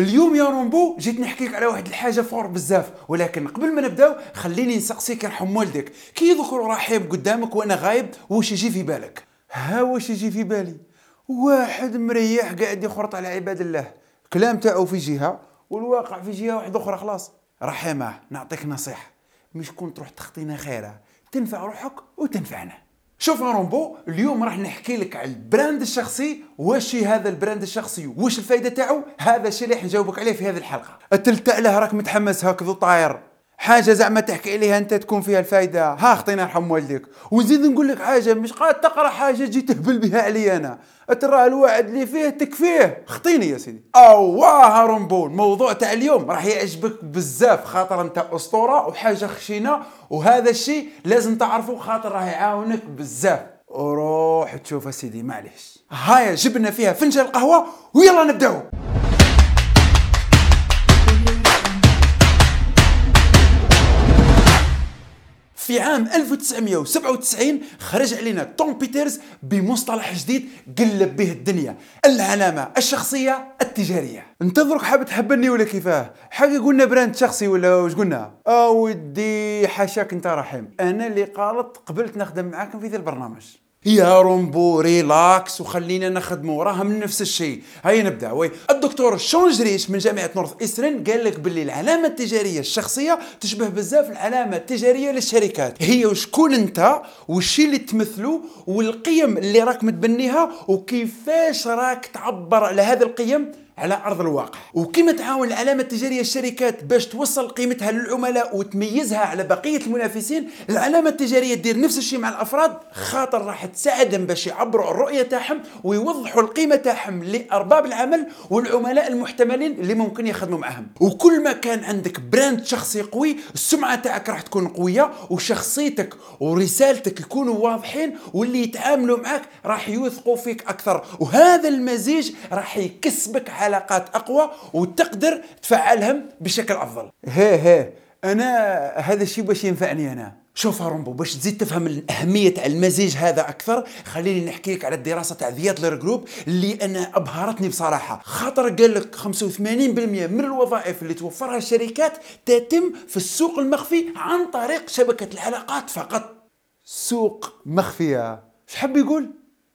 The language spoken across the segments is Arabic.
اليوم يا رومبو جيت نحكي لك على واحد الحاجة fort بزاف ولكن قبل ما نبداو خليني نسقسيك يرحم والديك. كي يذكر رحيم قدامك وأنا غايب واش يجي في بالك؟ ها واش يجي في بالي؟ واحد مريح قاعد يخرط على عباد الله. كلام تاعو في جهة والواقع في جهة واحدة أخرى خلاص. رحيم نعطيك نصيحة. مش كون تروح تخطينا خيرة. تنفع روحك وتنفعنا. شوف رومبو اليوم راح نحكي لك على ال brand الشخصي. واش هذا ال brand الشخصي؟ واش الفائده تاعو؟ هذا الشيء اللي راح نجاوبك عليه في هذه الحلقة. التلت له راك متحمس هكذا طاير. حاجة زعما تحكي عليها أنت تكون فيها الفائده ها خطينا يرحم والديك. ونزيد نقول لك حاجة مش قاعد تقرأ حاجة تجي تهبل بها علي أنا. ترى الوعد اللي فيه تكفيه. خطيني يا سيدي. أواه رومبو الموضوع تاع اليوم راح يعجبك بزاف خاطر انت أسطورة وحاجة خشينة. وهذا الشيء لازم تعرفه خاطر راح يعاونك بزاف. وروح تشوف سيدي معليش. هاي جبنا فيها فنجان القهوة ويلا نبدأو. في عام 1997 خرج علينا توم بيترز بمصطلح جديد قلب به الدنيا العلامة الشخصية التجارية. انت درك حاب تهبلني ولا كيفاه حاجة قلنا brand شخصي ولا واش قلنا؟ أودي حاشاك أنت رحيم. أنا اللي قالت قبلت نخدم معاكم في ذا البرنامج. يا رومبو relax وخلينا نخدموا راها من نفس الشيء. هيا نبدأ. oui الدكتور شون جريش من جامعة نورث ايسترن قال لك باللي العلامة التجارية الشخصية تشبه بزاف العلامة التجارية للشركات. هي وشكون أنت والشيء اللي تمثله والقيم اللي راك متبنيها وكيفاش راك تعبر على هذه القيم؟ على أرض الواقع. وكما تعاون العلامه التجارية الشركات باش توصل قيمتها للعملاء وتميزها على بقية المنافسين العلامه التجارية دير نفس الشيء مع الأفراد خاطر راح تساعدهم باش يعبروا الرؤية تاعهم ويوضحوا القيمة تاعهم لأرباب العمل والعملاء المحتملين اللي ممكن يخدموا معهم. وكل ما كان عندك brand شخصي قوي السمعة تاعك راح تكون قوية وشخصيتك ورسالتك يكونوا واضحين واللي يتعاملوا معك راح يوثقوا فيك أكثر. وهذا المزيج راح يكسبك علاقات أقوى وتقدر تفعلهم بشكل أفضل. هي هي أنا هذا الشيء باش ينفعني أنا. شوف رومبو باش تزيد تفهم الأهمية تاع المزيج هذا أكثر خليني نحكي لك على الدراسة تاع The Adler Group اللي أنا أبهرتني بصراحة. خاطر قال لك 85% من الوظائف اللي توفرها الشركات تتم في السوق المخفي عن طريق شبكة العلاقات فقط. سوق مخفية. إيش حب يقول؟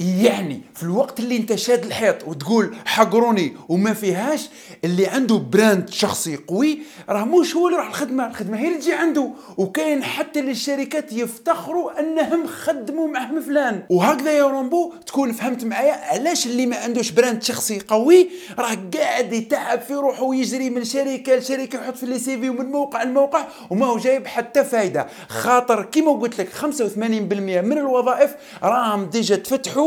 يعني في الوقت اللي انت شاد الحيط وتقول حقروني وما فيهاش اللي عنده brand شخصي قوي راه مش هو اللي يروح الخدمة. الخدمة هي اللي تجي عنده. وكاين حتى للشركات يفتخروا أنهم خدموا معهم فلان وهكذا يا رومبو تكون فهمت معايا علاش اللي ما عندوش brand شخصي قوي راه قاعد يتعب في روحه ويجري من شركة لشركة يحط في les CV ومن موقع لموقع وما هو جايب حتى فايدة. خاطر كيما قلت لك 85% من الوظائف راهم déjà تفتحوا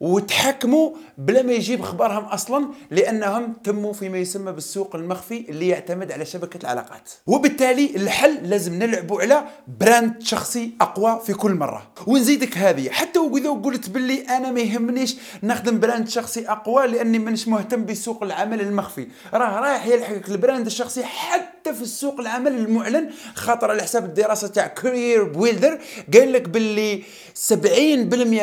وتحكموا بلا ما يجيب خبرهم أصلا لأنهم تموا فيما يسمى بالسوق المخفي اللي يعتمد على شبكة العلاقات. وبالتالي الحل لازم نلعبوا على brand شخصي أقوى في كل مرة. ونزيدك هذه. حتى وإذا قلت باللي أنا ما يهمنيش نخدم brand شخصي أقوى لأني مانيش مهتم بسوق العمل المخفي. راه رايح يلحقك ال brand الشخصي حتى في السوق العمل المعلن خاطر على حساب الدراسة تاع CareerBuilder قال لك باللي 70%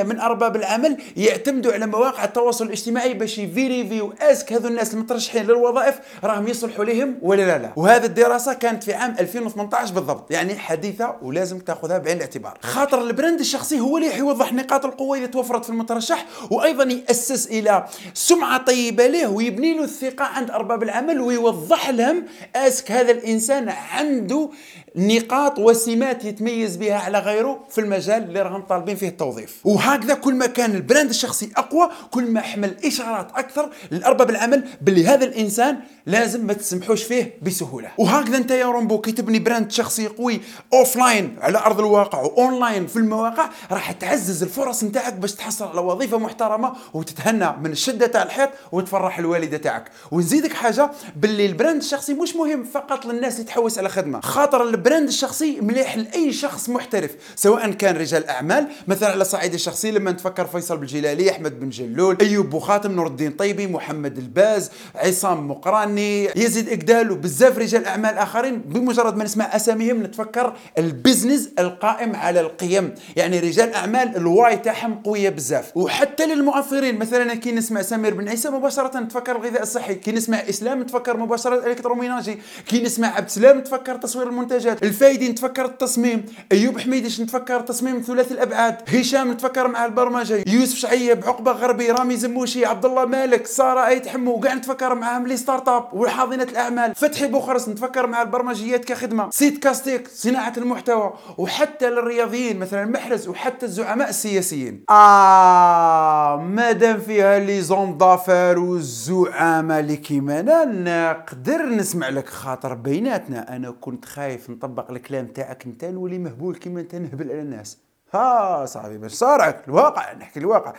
من أرباب العمل يعتمدوا على مواقع التواصل الاجتماعي باش يفيريفيو est-ce que هذو الناس المترشحين للوظائف راهم يصلحوا لهم ولا لا لا. وهذه الدراسة كانت في عام 2018 بالضبط يعني حديثة ولازم تأخذها بعين الاعتبار. خاطر ال brand الشخصي هو اللي يوضح نقاط القوة إذا توفرت في المترشح وأيضا يأسس إلى سمعة طيبة له ويبني له الثقة عند أرباب العمل ويوضح لهم est-ce que هذا الإنسان عنده نقاط وسمات يتميز بها على غيره في المجال اللي راهم طالبين فيه التوظيف. وهكذا كل ما كان ال brand الشخصي أقوى كل ما حمل إشارات أكثر لأرباب العمل باللي هذا الإنسان لازم ما تسمحوش فيه بسهولة. وهكذا أنت يا رومبو كي تبني brand شخصي قوي offline على أرض الواقع واونلاين في المواقع راح تعزز الفرص نتاعك باش تحصل على وظيفة محترمة وتتهنى من الشدة تاع الحيط وتفرح الوالدة تاعك. ونزيدك حاجة باللي ال brand الشخصي مش مهم فقط للناس اللي تحوس على خدمة خاطر ال brand الشخصي مليح لأي شخص محترف سواء كان رجال أعمال مثلا على صعيد الشخصي لما نتفكر فيصل بالجلالي أحمد بن جلول أيوب بوخاتم نور الدين طيبي محمد الباز عصام مقراني يزيد إقدال وبزاف رجال أعمال آخرين بمجرد ما نسمع أساميهم نتفكر ال business القائم على القيم. يعني رجال أعمال الهوية تاعهم قوية بزاف. وحتى للمؤثرين مثلا كي نسمع سمير بن عيسى مباشرة نتفكر الغذاء الصحي. كي نسمع إسلام نتفكر مباشرة ال électroménager كي نسمع عبد السلام نتفكر تصوير المنتجات. الفايدي نتفكر التصميم. أيوب حميدش نتفكر تصميم ثلاثي الأبعاد. هشام نتفكر مع البرمجة. يوسف شعيب عقبة غربي رامي زموشي عبد الله مالك سارة أيت حمو. وكاع نتفكر معاهم les start-up وحاضنة الأعمال. فتحي بوخرس نتفكر مع البرمجيات كخدمة. سيت كاستيك صناعة المحتوى. وحتى للرياضيين مثلا محرز وحتى الزعماء السياسيين. آه مادام فيها les hommes d'affaires والزعماء اللي كيما نقدر نسمع لك خاطر بيناتنا. أنا كنت خايف نطبق الكلام تاعك انت نولي مهبول كيما انت نهبل على الناس. ها صاحبي باش صارعك الواقع نحكي الواقع.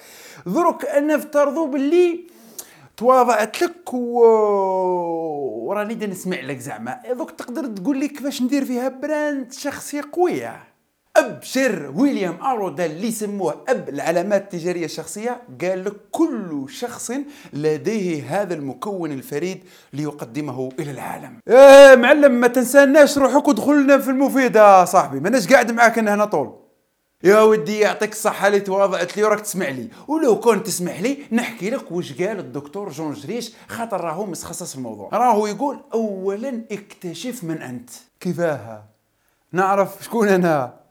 درك نفترضوا باللي تواضعت لك و... وراني نسمع لك زعما. دوك تقدر تقول لي كيفاش ندير فيها؟ brand شخصية قوية. أبشر ويليام ارودا اللي سموه أب العلامات التجارية الشخصية. قال لك كل شخص لديه هذا المكون الفريد ليقدمه إلى العالم. إيه معلم ما تنساناش روحك ودخلنا في المفيد يا صاحبي. ماناش قاعد معاك أنا هنا طول. يا ودي يعطيك الصحة اللي تواضعت لي وراك تسمع لي. ولو كنت تسمح لي نحكي لك واش قال الدكتور جون جريش خاطر راهو متخصص في الموضوع. راهو يقول اولا اكتشف من أنت. كيفاها؟ نعرف شكون أنا؟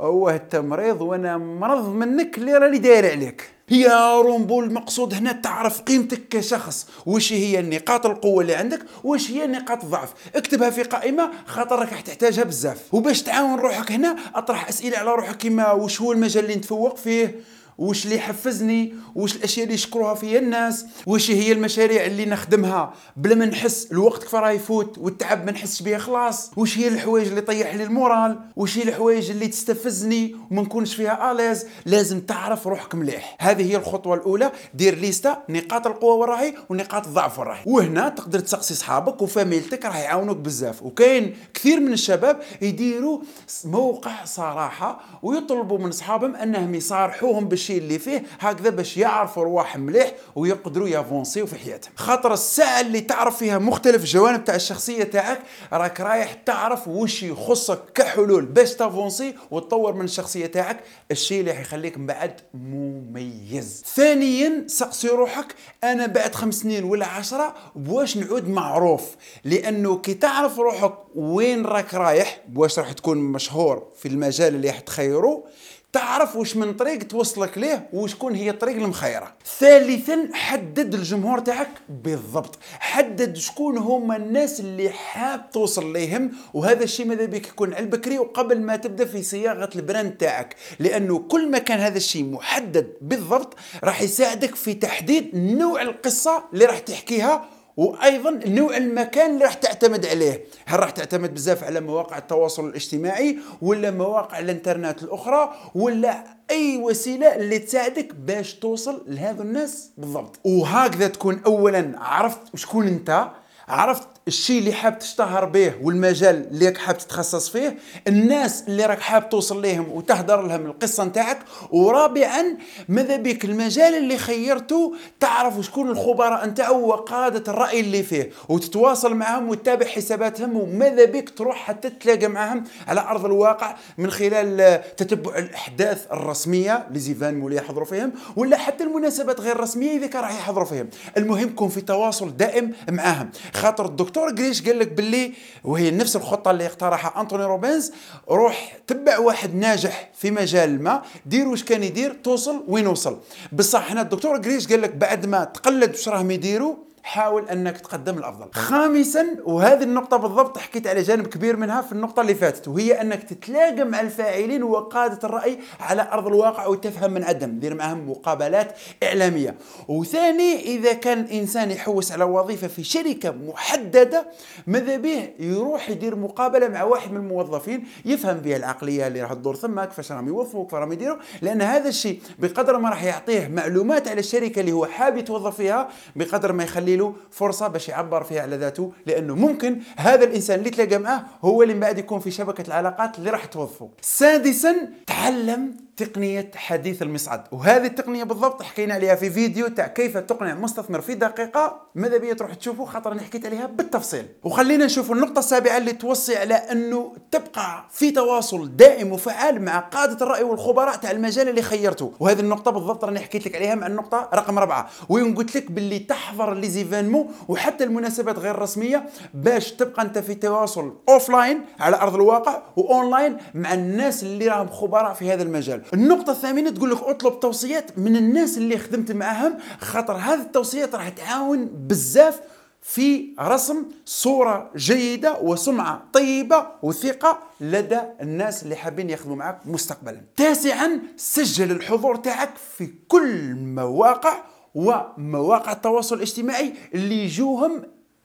هو التمريض وأنا مرض منك اللي راني داير عليك. يا رومبو المقصود هنا تعرف قيمتك كشخص. وش هي نقاط القوة اللي عندك؟ وش هي نقاط الضعف اكتبها في قائمة خاطر راك تحتاجها بزاف. وباش تعاون روحك هنا اطرح أسئلة على روحك كيما وش هو المجال اللي نتفوق فيه؟ وش اللي يحفزني وش الأشياء اللي يشكروها فيا الناس وش هي المشاريع اللي نخدمها بلا ما نحس الوقت كيف راه يفوت والتعب ما نحسش به خلاص. وش هي الحوايج اللي طيح لي ال moral؟ وش هي الحوايج اللي تستفزني وما نكونش فيها à l'aise؟ لازم تعرف روحك مليح. هذه هي الخطوة الأولى. دير ليستا نقاط القوة وراهي ونقاط الضعف وراهي. وهنا تقدر تسقسي صحابك وفاميلتك راح يعاونوك بزاف. وكاين كثير من الشباب يديروا موقع صراحة ويطلبوا من صحابهم أنهم يصارحوهم باش الشيء اللي فيه هكذا باش يعرفوا رواح مليح ويقدروا يافونسيو في حياتهم. خاطر الساعة اللي تعرف فيها مختلف الجوانب تاع الشخصية تاعك راك رايح تعرف وش يخصك كحلول باش تافونسي وتطور من الشخصية تاعك الشيء اللي حيخليك من بعد مميز. ثانيا سقسي روحك أنا بعد خمس سنين ولا عشرة بواش نعود معروف؟ لأنه كي تعرف روحك وين راك رايح بواش راح تكون مشهور في المجال اللي راح تخيره تعرف وش من طريق توصلك ليه وشكون هي الطريق المخيرة. ثالثا حدد الجمهور تاعك بالضبط. حدد شكون هما الناس اللي حاب توصل ليهم وهذا الشيء ماذا بك يكون على البكري وقبل ما تبدأ في صياغة ال brand تاعك. لأنه كل ما كان هذا الشيء محدد بالضبط راح يساعدك في تحديد نوع القصة اللي راح تحكيها وأيضا نوع المكان اللي راح تعتمد عليه. هل راح تعتمد بزاف على مواقع التواصل الاجتماعي ولا مواقع الإنترنت الأخرى ولا أي وسيلة اللي تساعدك باش توصل لهذو الناس بالضبط؟ وهكذا تكون اولا عرفت شكون أنت عرفت الشيء اللي حاب تشتهر به والمجال اللي راك حاب تتخصص فيه الناس اللي راك حاب توصل لهم وتهدر لهم القصة نتاعك ورابعا ماذا بك المجال اللي خيرته تعرف شكون الخبراء نتاعو وقادة الرأي اللي فيه وتتواصل معهم وتتابع حساباتهم وماذا بك تروح حتى تتلاقى معهم على أرض الواقع من خلال تتبع الأحداث الرسمية اللي زيفان مولي يحضروا فيهم ولا حتى المناسبات غير الرسمية إذا كان راح يحضروا فيهم. المهم كون في تواصل دائم معاهم. خاطر الدكتور دكتور جريش قال لك باللي وهي نفس الخطة اللي اقترحها أنتوني روبنز روح تبع واحد ناجح في مجال ما دير واش كان يدير توصل وين وصل. بصح هنا الدكتور جريش قال لك بعد ما تقلد واش راهم يديروا حاول أنك تقدم الأفضل. خامسا وهذه النقطة بالضبط حكيت على جانب كبير منها في النقطة اللي فاتت وهي أنك تتلاقى مع الفاعلين وقادة الرأي على أرض الواقع وتفهم من عدم دير معهم مقابلات إعلامية. وثاني إذا كان إنسان يحوس على وظيفة في شركة محددة ماذا به؟ يروح يدير مقابلة مع واحد من الموظفين يفهم بها العقلية اللي راح تدور. ثم كيفاش راهم يوظفوا كيف راهم يديروا؟ لأن هذا الشيء بقدر ما راح يعطيه معلومات على الشركة اللي هو حاب يتوظف فيها بقدر ما يخلي تخلي له فرصة باش يعبر فيها على ذاته لأنه ممكن هذا الإنسان اللي تلاقى معاه هو اللي من بعد يكون في شبكة العلاقات اللي راح توظفه. سادسا تعلم تقنية حديث المصعد وهذه التقنية بالضبط حكينا عليها في فيديو تاع كيف تقنع مستثمر في دقيقة ماذا بيا تروح تشوفوا خاطر أنا حكيت عليها بالتفصيل. وخلينا نشوف النقطة السابعة اللي توصي على أنه تبقى في تواصل دائم وفعال مع قادة الرأي والخبراء تاع المجال اللي خيرته. وهذه النقطة بالضبط راني حكيت لك عليها مع النقطة رقم أربعة وين قلت لك باللي تحضر les événements وحتى المناسبات غير الرسمية باش تبقى أنت في تواصل offline على أرض الواقع واونلاين مع الناس اللي راهم خبراء في هذا المجال. النقطة الثامنة تقول لك اطلب توصيات من الناس اللي خدمت معاهم خاطر هذه التوصيات راح تعاون بزاف في رسم صورة جيدة وسمعة طيبة وثقة لدى الناس اللي حابين يخدموا معك مستقبلا. تاسعا سجل الحضور تاعك في كل مواقع ومواقع التواصل الاجتماعي اللي يجوهم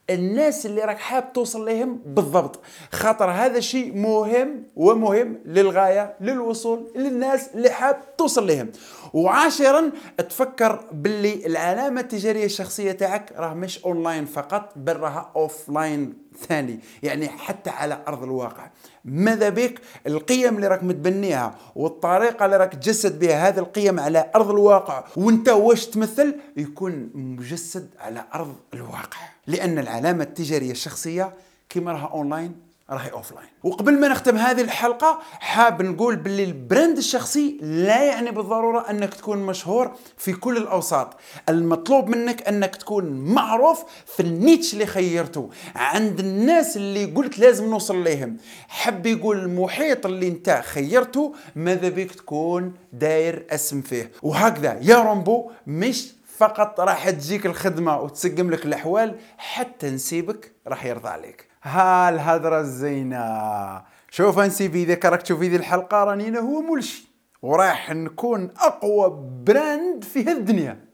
الناس اللي راك حاب توصل لهم بالضبط. خاطر هذا شيء مهم ومهم للغاية للوصول للناس اللي حاب توصل لهم وعاشرا تفكر باللي العلامة التجارية الشخصية تاعك راه مش اونلاين فقط بل راها offline ثاني يعني حتى على أرض الواقع. ماذا بك؟ القيم اللي راك متبنيها والطريقة اللي راك تجسد بها هذه القيم على أرض الواقع وأنت واش تمثل؟ يكون مجسد على أرض الواقع. لأن العلامة التجارية الشخصية كما راها اونلاين راهي offline وقبل ما نختم هذه الحلقة حاب نقول باللي ال brand الشخصي لا يعني بالضرورة أنك تكون مشهور في كل الأوساط. المطلوب منك أنك تكون معروف في ال niche اللي خيرته عند الناس اللي قلت لازم نوصل لهم حب يقول المحيط اللي أنت خيرته ماذا بك تكون داير اسم فيه. وهكذا يا رومبو مش فقط راح تجيك الخدمة وتسقم لك الأحوال حتى نسيبك راح يرضى عليك. ها الهدرة الزينة. شوف انسيبي إذا راك تشوف هذه الحلقة راني هو ملشي. وراح نكون أقوى brand في هالدنيا.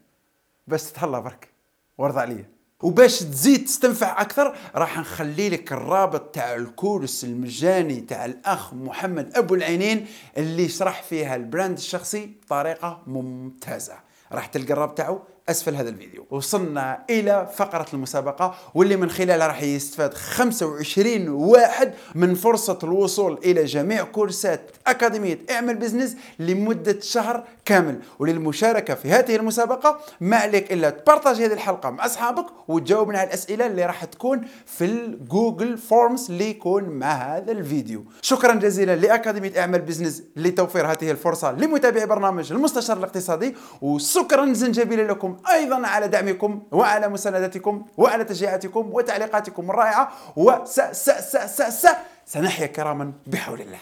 بس تهلا برك. وارضى عليا وباش تزيد تستنفع أكثر راح نخلي لك الرابط تاع ال course المجاني تاع الأخ محمد أبو العينين اللي يشرح فيها ال brand الشخصي بطريقة ممتازة. راح تلقى الرابط تاعو أسفل هذا الفيديو. وصلنا إلى فقرة المسابقة واللي من خلالها راح يستفاد 25 واحد من فرصة الوصول إلى جميع كورسات أكاديمية اعمل Business لمدة شهر كامل. وللمشاركة في هذه المسابقة ما عليك إلا ت partage هذه الحلقة مع أصحابك وتجاوبنا على الأسئلة اللي راح تكون في ال Google Forms اللي يكون مع هذا الفيديو. شكرا جزيلا لأكاديمية اعمل بزنس لتوفير هذه الفرصة لمتابعي برنامج المستشار الاقتصادي وشكرا جزيلا لكم أيضا على دعمكم وعلى مساندتكم وعلى تشجيعاتكم وتعليقاتكم الرائعة وس س س س س سنحيا كراما بحول الله.